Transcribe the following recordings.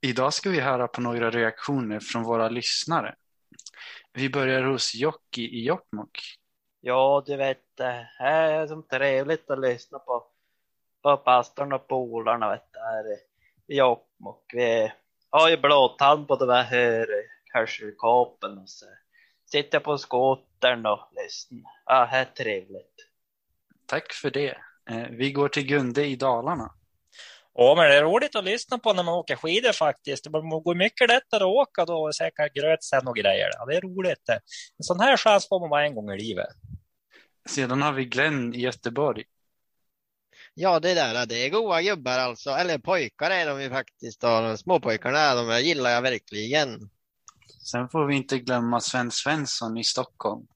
Idag ska vi höra på några reaktioner från våra lyssnare. Vi börjar hos Jocki i Jokkmokk. Ja, du vet, det här är som trevligt att lyssna på, på pastorn och polarna vet du, här i Jokkmokk. Vi har ju blåtand på de här hörselkåpen och så sitter på skotern och lyssnar. Ja, det är trevligt. Tack för det. Eh, Vi går till Gunde i Dalarna. Ja, men det är roligt att lyssna på när man åker skidor faktiskt. Det går mycket lättare att åka då och säkert grötsen och grejer. Ja, det är roligt. det. En sån här chans får man bara en gång i livet. Sedan har vi Glenn i Göteborg. Ja, det där det är goa gubbar alltså. Eller pojkar är de ju faktiskt. De småpojkarna, de gillar jag verkligen. Sen får vi inte glömma Sven Svensson i Stockholm.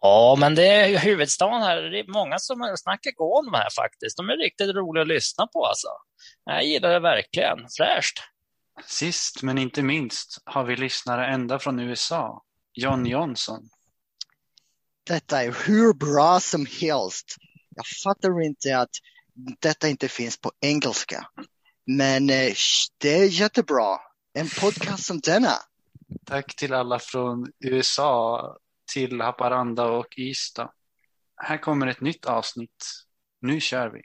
Ja, men det är ju huvudstaden här. Det är många som snackar gå om här faktiskt. De är riktigt roliga att lyssna på alltså. Jag gillar det verkligen. Fräscht. Sist men inte minst har vi lyssnare ända från USA. John Johnson. Detta är hur bra som helst. Jag fattar inte att detta inte finns på engelska. Men eh, det är jättebra. En podcast som denna. Tack till alla från USA till Haparanda och Ystad. Här kommer ett nytt avsnitt. Nu kör vi.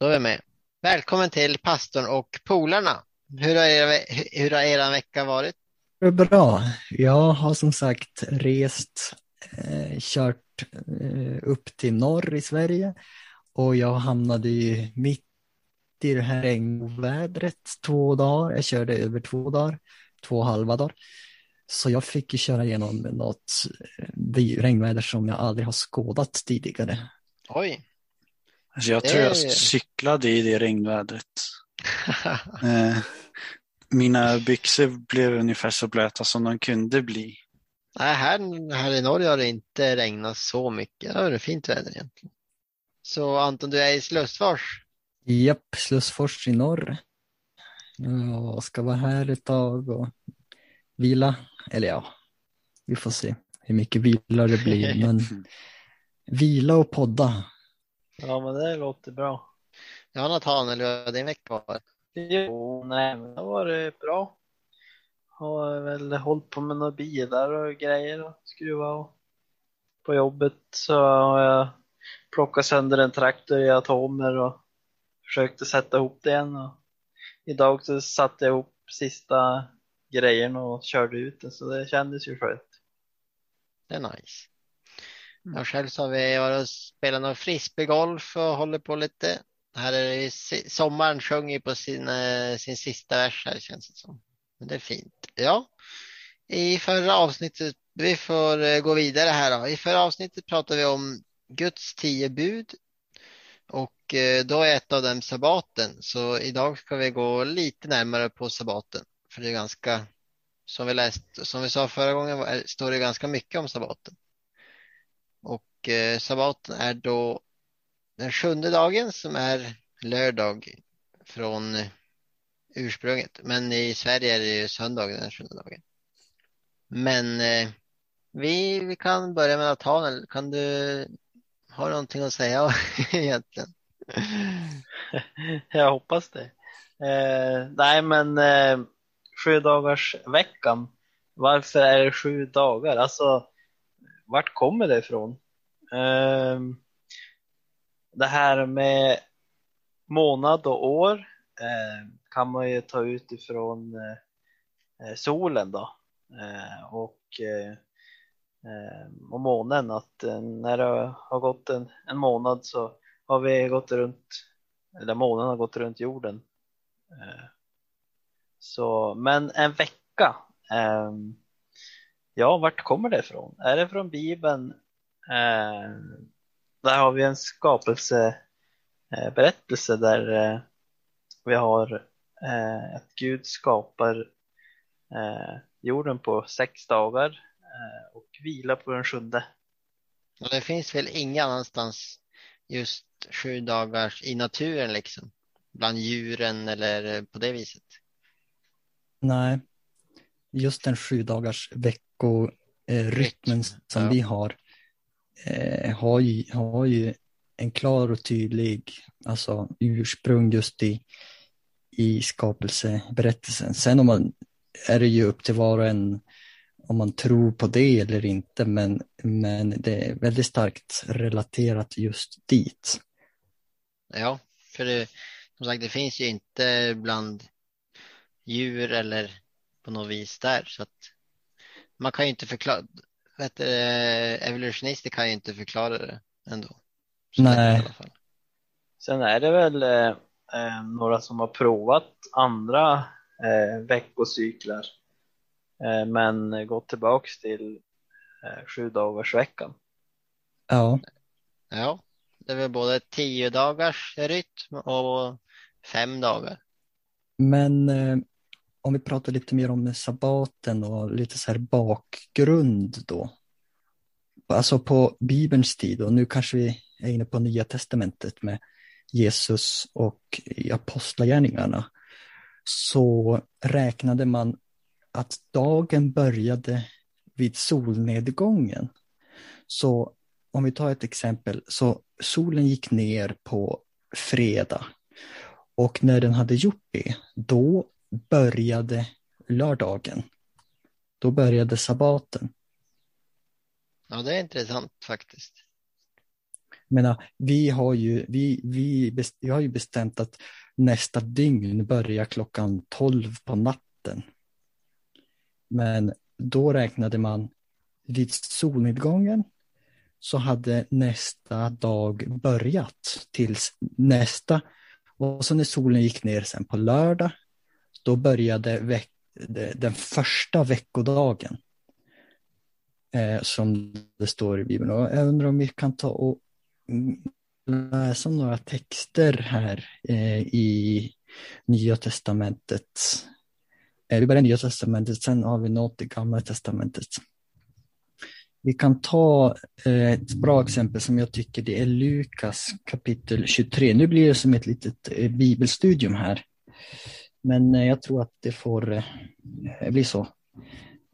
Då är vi med. Välkommen till pastorn och polarna. Hur har, er hur har er vecka varit? Bra. Jag har som sagt rest, eh, kört eh, upp till norr i Sverige och jag hamnade ju mitt i det här regnvädret två dagar. Jag körde över två dagar, två halva dagar. Så jag fick ju köra igenom något eh, regnväder som jag aldrig har skådat tidigare. Oj. Alltså jag Det tror jag cyklade i det regnvädret. Eh, Mina byxor blev ungefär så blöta som de kunde bli. Nej, här, här i Norge har det inte regnat så mycket. Det varit fint väder egentligen. Så Anton, du är i Slussfors. Japp, Slussfors i norr. Jag ska vara här ett tag och vila. Eller ja, vi får se hur mycket vila det blir. Men vila och podda. Ja, men det låter bra. Jonathan, eller hur har din vecka varit? Jo, nej, men det har varit bra. Har väl hållit på med några bilar och grejer och skruva och på jobbet så har jag plockat sönder en traktor i atomer och försökte sätta ihop det igen och idag så satte jag ihop sista grejerna och körde ut den så det kändes ju skönt. Det är nice. Jag själv så har vi varit och spelat någon frisbeegolf och håller på lite. Här är det sommaren sjunger på sin, eh, sin sista vers här känns det som. Men det är fint. Ja, i förra avsnittet, vi får eh, gå vidare här då. I förra avsnittet pratade vi om Guds tio bud och eh, då är ett av dem sabbaten. Så idag ska vi gå lite närmare på sabbaten. För det är ganska, som vi läst, som vi sa förra gången, står det ganska mycket om sabbaten. Och sabbaten är då den sjunde dagen som är lördag från ursprunget. Men i Sverige är det ju söndagen den sjunde dagen. Men eh, vi, vi kan börja med Nathanael. Kan du ha någonting att säga egentligen? Jag hoppas det. Eh, nej, men eh, sju dagars veckan. Varför är det sju dagar? Alltså, vart kommer det ifrån? Eh, det här med månad och år eh, kan man ju ta ut ifrån eh, eh solen då eh, och, eh, eh, och månen. Att eh, när det har gått en, en månad så har vi gått runt, eller månen har gått runt jorden. Eh, så, men en vecka, ja, vart kommer det ifrån? Är det från Bibeln? Eh, Där har vi en skapelseberättelse där eh, vi har eh, att Gud skapar eh, jorden på sex dagar eh, och vilar på den sjunde. Och det finns väl ingen annanstans just sju dagar i naturen liksom. bland djuren eller på det viset. Nej, just den sju dagars veckorytmen som ja. vi har eh, har, ju, har ju en klar och tydlig alltså, ursprung just i, i skapelseberättelsen. Sen om man, är det ju upp till var och en om man tror på det eller inte, men, men det är väldigt starkt relaterat just dit. Ja, för det, som sagt, det finns ju inte bland djur eller på något vis där, så att man kan ju inte förklara, vet du, evolutionister kan ju inte förklara det ändå. Så Nej. lätt i alla fall. Sen är det väl eh, eh, några som har provat andra eh, veckocyklar eh, men gått tillbaks till eh, sju dagars veckan. Ja, Ja, det är väl både tio dagars rytm och fem dagar. men eh, om vi pratar lite mer om sabbaten och lite så här bakgrund då. Alltså på Bibelns tid och nu kanske vi är inne på Nya Testamentet med Jesus och i Apostlagärningarna så räknade man att dagen började vid solnedgången. Så om vi tar ett exempel, så solen gick ner på fredag och när den hade gjort det, då började lördagen. Då började sabbaten. Ja, det är intressant faktiskt. Jag menar, vi har ju, vi, vi, vi har ju bestämt att nästa dygn börjar klockan 12 på natten. Men då räknade man vid solnedgången så hade nästa dag börjat tills nästa. Och så när solen gick ner sen på lördag, då började veck, den första veckodagen. Eh, som det står i Bibeln. Och jag undrar om vi kan ta och läsa några texter här eh, i Nya Testamentet. Eh, vi börjar i Nya Testamentet, sen har vi något i Gamla Testamentet. Vi kan ta eh, ett bra exempel som jag tycker det är Lukas kapitel 23. Nu blir det som ett litet eh, bibelstudium här. Men eh, jag tror att det får eh, bli så.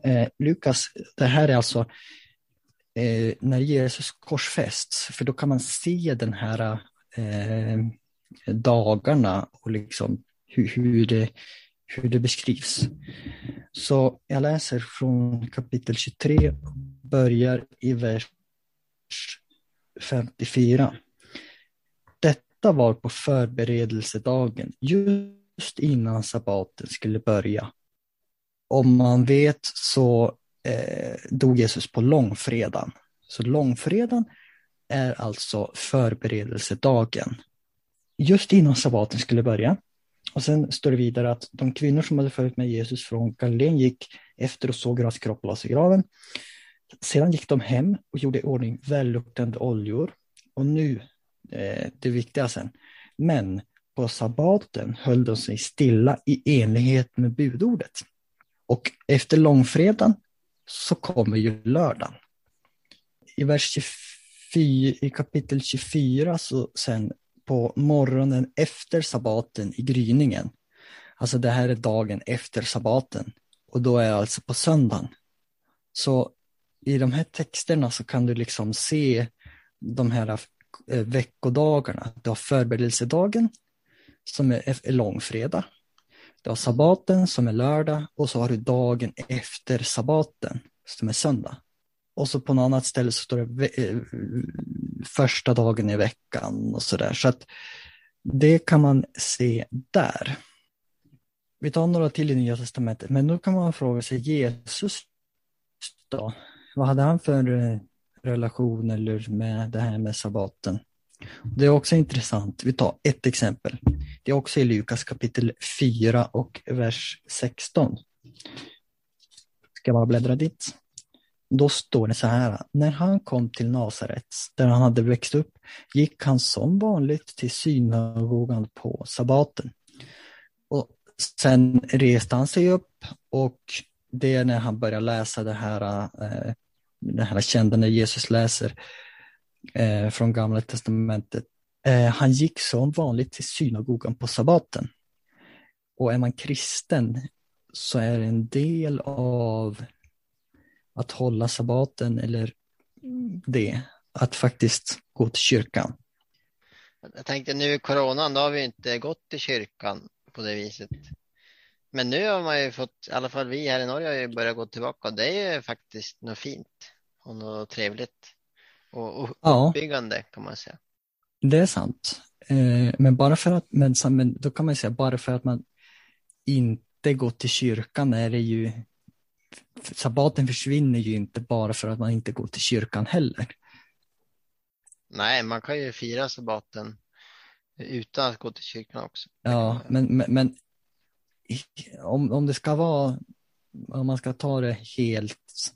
Eh, Lukas, det här är alltså när Jesus korsfästs, för då kan man se den här dagarna och liksom hur, hur, det, hur det beskrivs. Så jag läser från kapitel 23, börjar i vers 54. Detta var på förberedelsedagen, just just innan sabbaten skulle börja. Om man vet så eh, dog Jesus på långfredagen. Så långfredagen är alltså förberedelsedagen. Just innan sabbaten skulle börja. Och sen står det vidare att de kvinnor som hade följt med Jesus från Galileen gick efter och såg hur hans kropp lades i graven. Sedan gick de hem och gjorde i ordning välluktande oljor. Och nu, eh, det viktiga sen, men på sabbaten höll de sig stilla i enlighet med budordet. Och efter långfredagen så kommer ju lördagen. I vers 24, i kapitel 24 så sen på morgonen efter sabbaten i gryningen. Alltså det här är dagen efter sabbaten och då är alltså på söndagen. Så i de här texterna så kan du liksom se de här eh, veckodagarna. Du har förberedelsedagen som är, långfredag. Du har sabbaten som är lördag och så har du dagen efter sabbaten som är söndag. Och så på något annat ställe så står det eh, första dagen i veckan och så där. Så att det kan man se där. Vi tar några till i Nya Testamentet, men då kan man fråga sig Jesus då? Vad hade han för eh, relation eller med det här med sabbaten? Det är också intressant. Vi tar ett exempel. Det är också i Lukas kapitel 4 och vers 16. Ska jag bara bläddra dit. Då står det så här. När han kom till Nasaret, där han hade växt upp, gick han som vanligt till synagogan på sabbaten. Och sen reste han sig upp och det är när han börjar läsa det här, eh, det här kända när Jesus läser eh, från gamla testamentet Eh, han gick som vanligt till synagogan på sabbaten. Och är man kristen så är en del av att hålla sabbaten eller det, att faktiskt gå till kyrkan. Jag tänkte nu i coronan, då har vi inte gått till kyrkan på det viset. Men nu har man ju fått, i alla fall vi här i Norge har ju börjat gå tillbaka och det är ju faktiskt något fint och något trevligt och och Ja. uppbyggande kan man säga. Det är sant. Eh, men bara för att, men, då kan man säga bara för att man inte går till kyrkan är det ju, sabbaten försvinner ju inte bara för att man inte går till kyrkan heller. Nej, man kan ju fira sabbaten utan att gå till kyrkan också. Ja, men, men, men om, om det ska vara, om man ska ta det helt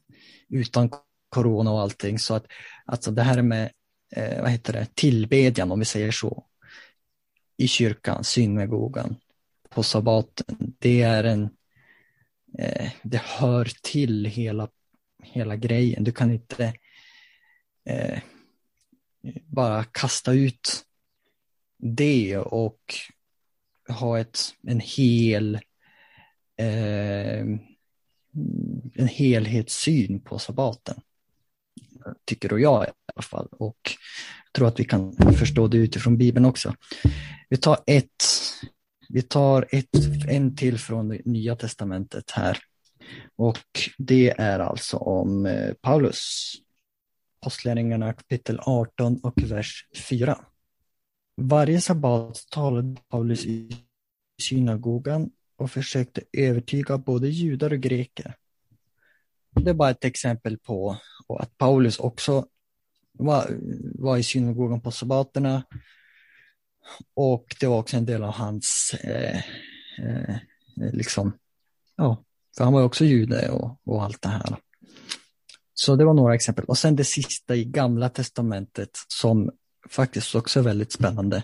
utan corona och allting, så att alltså det här med, eh, vad heter det, tillbedjan om vi säger så, i kyrkan, synagogan, på sabbaten, det är en, eh, det hör till hela, hela grejen. Du kan inte eh, bara kasta ut det och ha ett, en hel eh, en helhetssyn på sabbaten. Tycker då jag i alla fall. Och jag tror att vi kan förstå det utifrån Bibeln också. Vi tar ett, vi tar ett, en till från det Nya Testamentet här. Och det är alltså om eh, Paulus. Apostlagärningarna kapitel 18 och vers 4. Varje sabbat talade Paulus i synagogan och försökte övertyga både judar och greker. Det är bara ett exempel på att Paulus också var, var i synagogan på sabbaterna och det var också en del av hans, eh, eh, liksom, ja, för han var ju också jude och, och allt det här. Så det var några exempel. Och sen det sista i gamla testamentet som faktiskt också är väldigt spännande.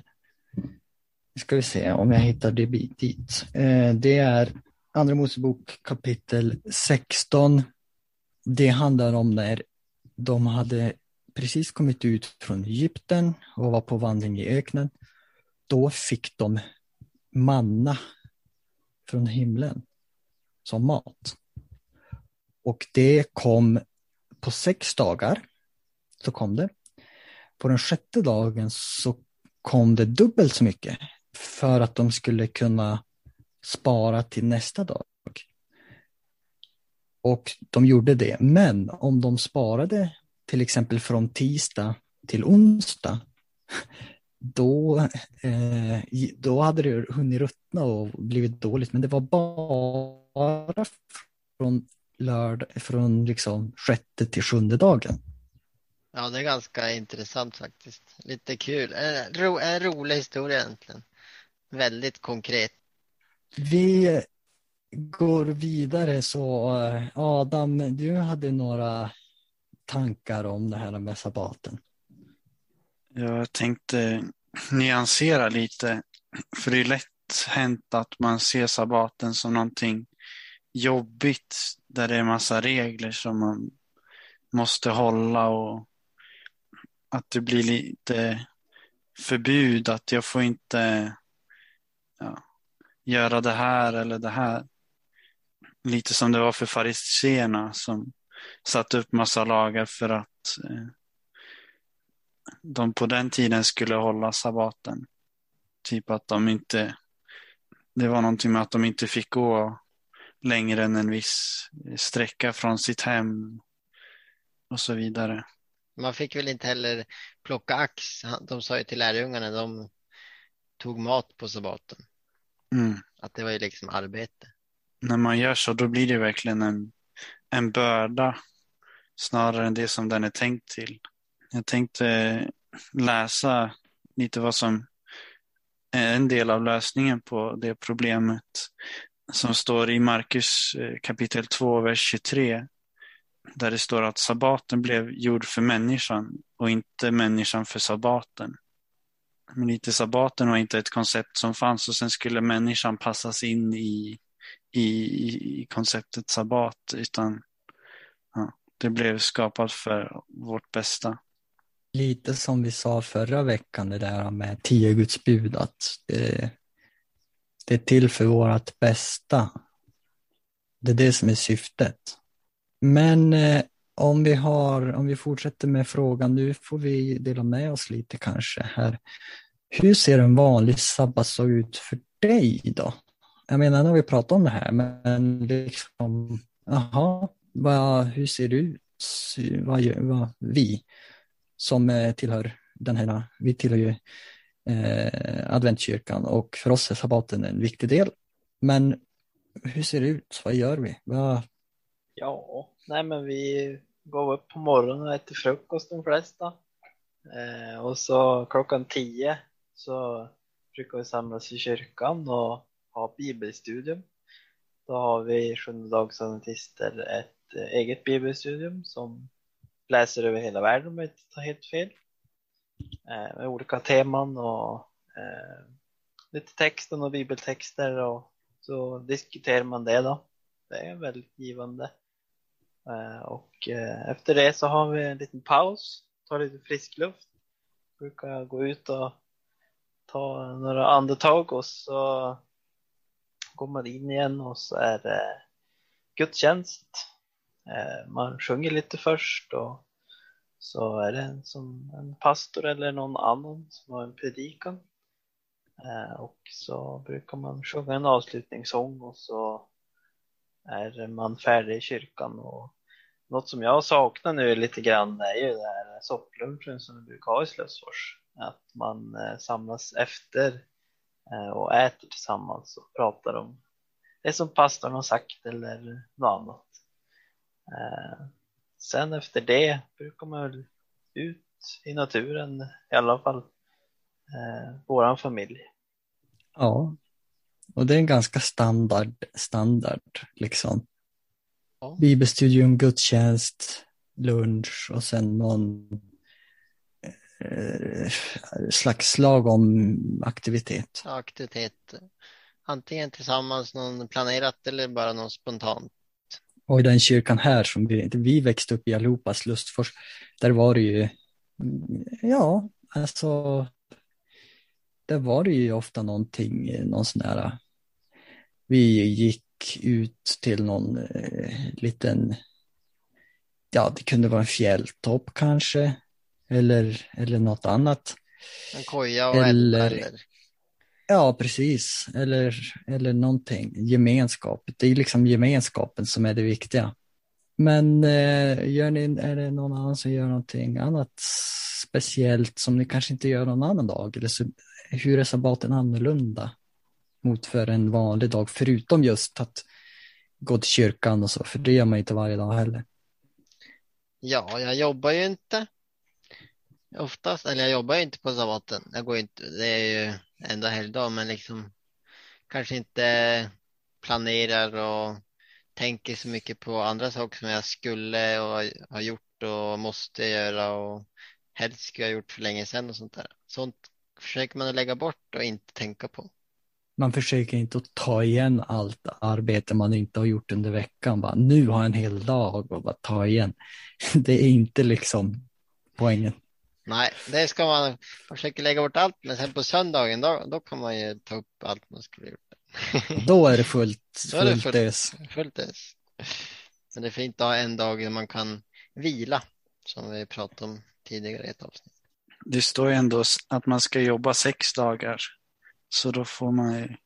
Nu ska vi se om jag hittar det dit. Eh, det är Andra Mosebok kapitel 16. Det handlar om när de hade precis kommit ut från Egypten och var på vandring i öknen. Då fick de manna från himlen som mat. Och det kom på sex dagar. Så kom det. På den sjätte dagen så kom det dubbelt så mycket för att de skulle kunna spara till nästa dag. Och de gjorde det. Men om de sparade till exempel från tisdag till onsdag, då, eh, då hade det hunnit ruttna och blivit dåligt. Men det var bara från lördag, från liksom sjätte till sjunde dagen. Ja, det är ganska intressant faktiskt. Lite kul. En, ro, en rolig historia egentligen. Väldigt konkret. Vi går vidare så eh, Adam, du hade några tankar om det här med sabbaten. Jag tänkte nyansera lite. För det är lätt hänt att man ser sabbaten som någonting jobbigt där det är massa regler som man måste hålla och att det blir lite förbud att jag får inte ja, göra det här eller det här. Lite som det var för fariséerna som satte upp massa lagar för att eh, de på den tiden skulle hålla sabbaten. Typ att de inte, det var någonting med att de inte fick gå längre än en viss sträcka från sitt hem och så vidare. Man fick väl inte heller plocka ax. De sa ju till lärjungarna, de tog mat på sabbaten. Mm. Att det var ju liksom arbete. När man gör så då blir det verkligen en, en börda snarare än det som den är tänkt till. Jag tänkte läsa lite vad som är en del av lösningen på det problemet som står i Markus eh, kapitel 2, vers 23. Där det står att sabbaten blev gjord för människan och inte människan för sabbaten. Men lite sabbaten var inte ett koncept som fanns och sen skulle människan passas in i, i, i konceptet sabbat utan ja, det blev skapat för vårt bästa. lite som vi sa förra veckan, det där med tio Guds bud, att det, det är till för vårt bästa. Det är det som är syftet. Men eh, om vi har, om vi fortsätter med frågan, nu får vi dela med oss lite kanske här. Hur ser en vanlig sabbatsdag ut för dig då? Jag menar, nu har vi pratat om det här, men liksom, jaha, vad, hur ser det ut? Vad gör vad, vi som eh, tillhör den här, vi tillhör ju eh, adventkyrkan och för oss är sabbaten en viktig del. Men hur ser det ut? Vad gör vi? Vad... Ja, nej men vi går upp på morgonen och äter frukost de flesta. Eh, och så klockan tio så brukar vi samlas i kyrkan och ha bibelstudium. Då har vi Sjunde sjundedagsadventister ett eh, eget bibelstudium som läser över hela världen om jag inte tar helt fel. Eh, med olika teman och eh, lite texten och bibeltexter och så diskuterar man det då. Det är väldigt givande. Och efter det så har vi en liten paus, tar lite frisk luft. Brukar gå ut och ta några andetag och så går man in igen och så är det gudstjänst. Eh, man sjunger lite först och så är det en, som en pastor eller någon annan som har en predikan. Eh, och så brukar man sjunga en avslutningssång och så är man färdig i kyrkan och något som jag saknar nu lite grann är ju den här sopplunchen som vi brukar ha i Slösfors. Att man eh, samlas efter och äter tillsammans och pratar om det som pastorn har sagt eller något annat. Eh, sen efter det brukar man väl ut i naturen i alla fall våran familj. Ja, och det är en ganska standard, standard liksom. Ja. Bibelstudium, gudstjänst, lunch och sen någon eh, slags lagom aktivitet. Aktivitet. Antingen tillsammans, någon planerat eller bara någon spontant. Och i den kyrkan här som vi, vi växte upp i allihopas Lustfors, där var det ju, ja, alltså, där var det ju ofta någonting, någon sån här, vi gick ut till någon eh, liten, ja det kunde vara en fjälltopp kanske, eller, eller något annat. En koja och eller, eller? Ja, precis. Eller, eller någonting. Gemenskap. Det är liksom gemenskapen som är det viktiga. Men eh, gör ni, är det någon annan som gör någonting annat speciellt som ni kanske inte gör någon annan dag? Eller så, hur är sabbaten annorlunda? mot för en vanlig dag, förutom just att gå till kyrkan och så, för det gör man inte varje dag heller. Ja, jag jobbar ju inte oftast, eller jag jobbar ju inte på sabbaten. Jag går inte, det är ju enda helgdag, men liksom kanske inte planerar och tänker så mycket på andra saker som jag skulle och har gjort och måste göra och helst skulle jag ha gjort för länge sedan och sånt där. Sånt försöker man att lägga bort och inte tänka på man försöker inte att ta igen allt arbete man inte har gjort under veckan. Bara, nu har jag en hel dag och bara ta igen. Det är inte liksom poängen. Nej, det ska man försöka lägga bort allt, men sen på söndagen då, då kan man ju ta upp allt man skulle gjort. Då är det fullt, fullt, fullt ös. Fullt ös. Men det är fint att ha en dag där man kan vila, som vi pratade om tidigare i ett avsnitt. Det står ju ändå att man ska jobba sex dagar så då får man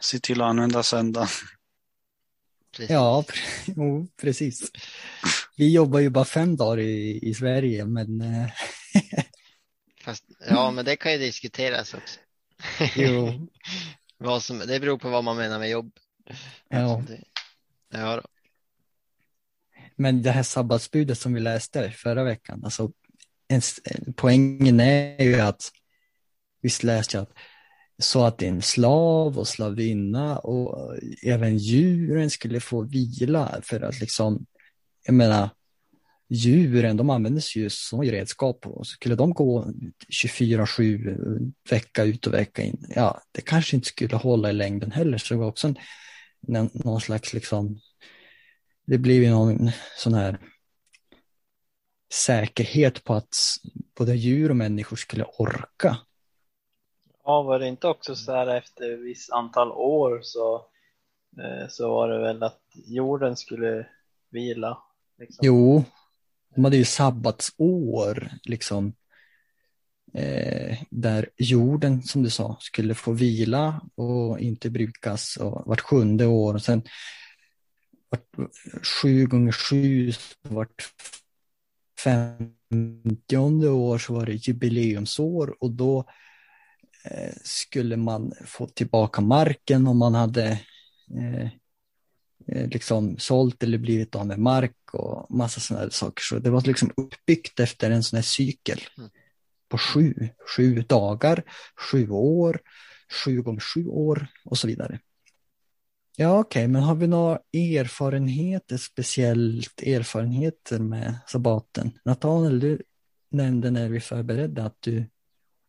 se till att använda söndagen. Precis. Ja, precis. Vi jobbar ju bara fem dagar i, i Sverige, men... Eh, Fast, ja, men det kan ju diskuteras också. Jo. vad som, det beror på vad man menar med jobb. Ja. Det, ja då. Men det här sabbatsbudet som vi läste förra veckan, alltså en, poängen är ju att visst läste jag att så att en slav och slavinna och även djuren skulle få vila för att liksom, jag menar, djuren de användes ju som redskap och skulle de gå 24-7 vecka ut och vecka in, ja, det kanske inte skulle hålla i längden heller, så det var också en, någon slags liksom, det blir ju någon sån här säkerhet på att både djur och människor skulle orka. Ja, var det inte också så här efter ett visst antal år så, eh, så var det väl att jorden skulle vila? Liksom. Jo, de hade ju sabbatsår, liksom, eh, där jorden, som du sa, skulle få vila och inte brukas och vart sjunde år. Och sen vart sju gånger sju, vart femtionde år så var det jubileumsår och då eh, skulle man få tillbaka marken om man hade eh, liksom sålt eller blivit av med mark och massa sådana saker. Så det var liksom uppbyggt efter en sån här cykel Mm. på sju, sju dagar, sju år, sju gånger sju år och så vidare. Ja, okej, men har vi några erfarenheter, speciellt erfarenheter med sabbaten? Nathanael, du nämnde när vi förberedde att du,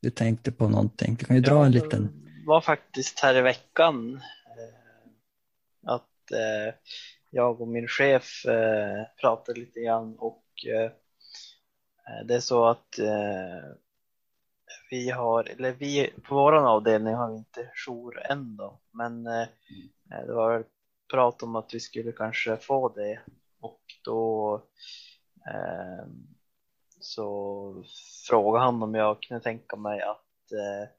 du tänkte på någonting. Du kan ju dra Ja, en det liten. var faktiskt här i veckan eh, eh, jag och min chef eh, pratade lite grann och eh, eh, det är så att eh, vi har, eller vi på vår avdelning har vi inte jour än då, men eh, eh, det var prat om att vi skulle kanske få det och då eh, så frågade han om jag kunde tänka mig att eh,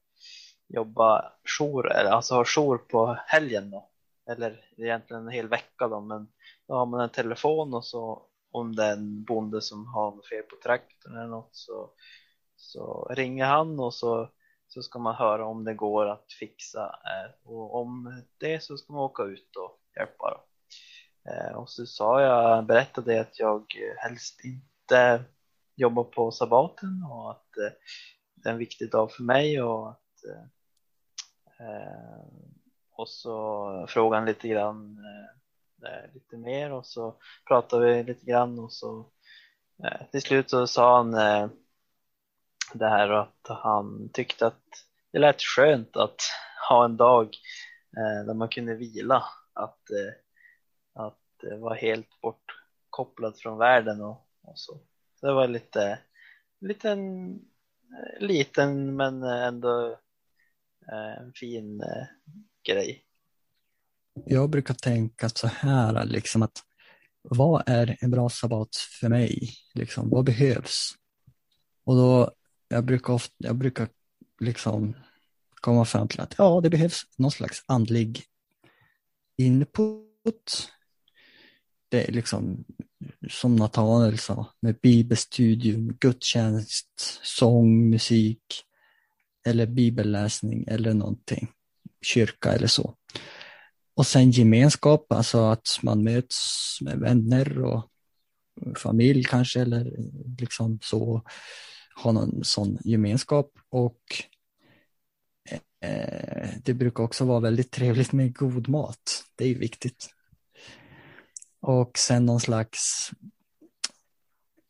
jobba jour, eller alltså ha jour på helgen då. Eller egentligen en hel vecka då, men då har man en telefon och så om det är en bonde som har något fel på traktorn eller något så, så ringer han och så, så ska man höra om det går att fixa eh, och om det så ska man åka ut och hjälpa då. Eh, och så sa jag, berättade att jag helst inte jobbar på sabbaten och att eh, det är en viktig dag för mig och att och så frågade han lite grann eh, eh, lite mer och så pratade vi lite grann och så eh, till slut så sa han eh, det här att han tyckte att det lät skönt att ha en dag eh, där man kunde vila att, eh, att vara helt bortkopplad från världen och, och så. så det var lite liten liten men ändå en fin eh, grej. Jag brukar tänka så här, liksom att vad är en bra sabbat för mig? Liksom, vad behövs? Och då, jag brukar, ofta, jag brukar liksom komma fram till att ja, det behövs någon slags andlig input. Det är liksom som Nathanael sa, med bibelstudium, gudstjänst, sång, musik eller bibelläsning eller någonting, kyrka eller så. Och sen gemenskap, alltså att man möts med vänner och familj kanske eller liksom så, ha någon sån gemenskap och eh, det brukar också vara väldigt trevligt med god mat. Det är ju viktigt. Och sen någon slags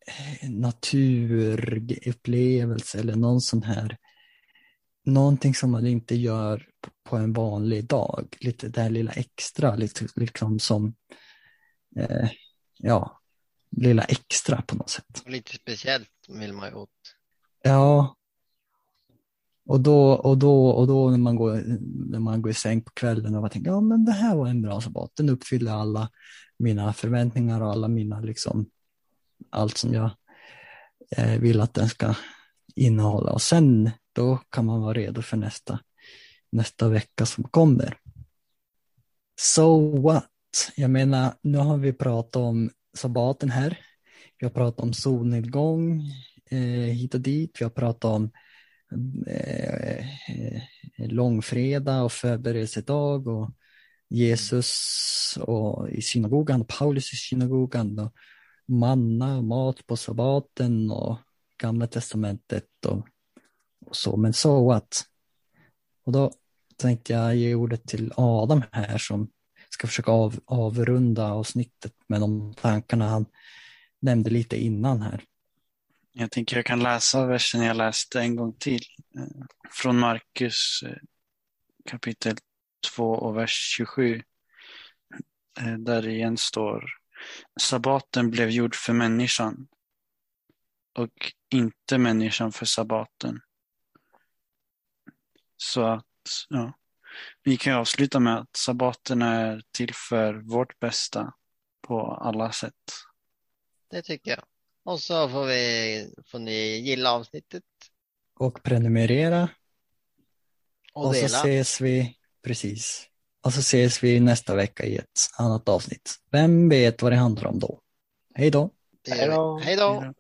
eh, naturupplevelse eller någon sån här någonting som man inte gör på en vanlig dag. Lite det här lilla extra, lite liksom som eh, ja, lilla extra på något sätt. Lite speciellt vill man ju åt. Ja. Och då, och då, och då när, man går, när man går i säng på kvällen och man tänker ja men det här var en bra sabbat, den uppfyller alla mina förväntningar och alla mina liksom allt som jag eh, vill att den ska innehålla. Och sen då kan man vara redo för nästa, nästa vecka som kommer. So what? Jag menar, nu har vi pratat om sabbaten här. Vi har pratat om solnedgång eh, hit och dit. Vi har pratat om eh, eh långfredag och förberedelsedag och Jesus och i synagogan, Paulus i synagogan och manna och mat på sabbaten och gamla testamentet och, så. Men så what? Och då tänkte jag ge ordet till Adam här som ska försöka av, avrunda avsnittet med de tankarna han nämnde lite innan här. Jag tänker jag kan läsa versen jag läste en gång till. Eh, från Markus eh, kapitel 2 och vers 27. Eh, där igen står Sabbaten blev gjord för människan. och inte människan för sabbaten. Så att, ja. Vi kan avsluta med att sabbaten är till för vårt bästa på alla sätt. Det tycker jag. Och så får, vi, får ni gilla avsnittet Och prenumerera. och, Och så ses vi, precis. Och så ses vi nästa vecka i ett annat avsnitt. Vem vet vad det handlar om då. Hej då! Hej då.